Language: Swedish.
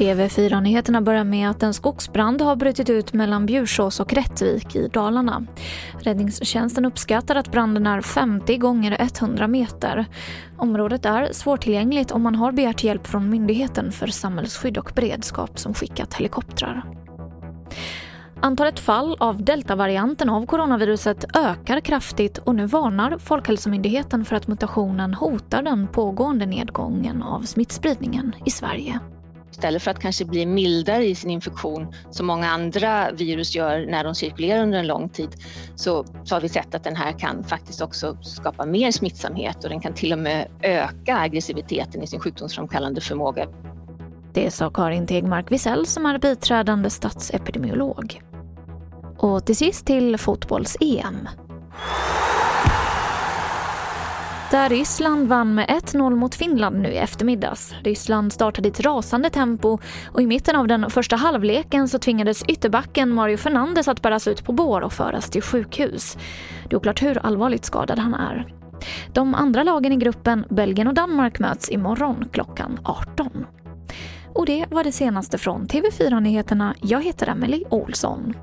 TV4-nyheterna börjar med att en skogsbrand har brutit ut mellan Bjursås och Rättvik i Dalarna. Räddningstjänsten uppskattar att branden är 50 gånger 100 meter. Området är svårtillgängligt om man har begärt hjälp från Myndigheten för samhällsskydd och beredskap som skickat helikoptrar. Antalet fall av deltavarianten av coronaviruset ökar kraftigt och nu varnar Folkhälsomyndigheten för att mutationen hotar den pågående nedgången av smittspridningen i Sverige. Istället för att kanske bli mildare i sin infektion som många andra virus gör när de cirkulerar under en lång tid så, så har vi sett att den här kan faktiskt också skapa mer smittsamhet och den kan till och med öka aggressiviteten i sin sjukdomsframkallande förmåga. Det sa Karin Tegmark Wisell som är biträdande statsepidemiolog. Och till sist till fotbolls-EM. Där Ryssland vann med 1-0 mot Finland nu i eftermiddags. Ryssland startade i ett rasande tempo och i mitten av den första halvleken så tvingades ytterbacken Mario Fernandes att bäras ut på bår och föras till sjukhus. Det är oklart hur allvarligt skadad han är. De andra lagen i gruppen, Belgien och Danmark, möts imorgon klockan 18. Och det var det senaste från TV4 Nyheterna. Jag heter Emily Olsson.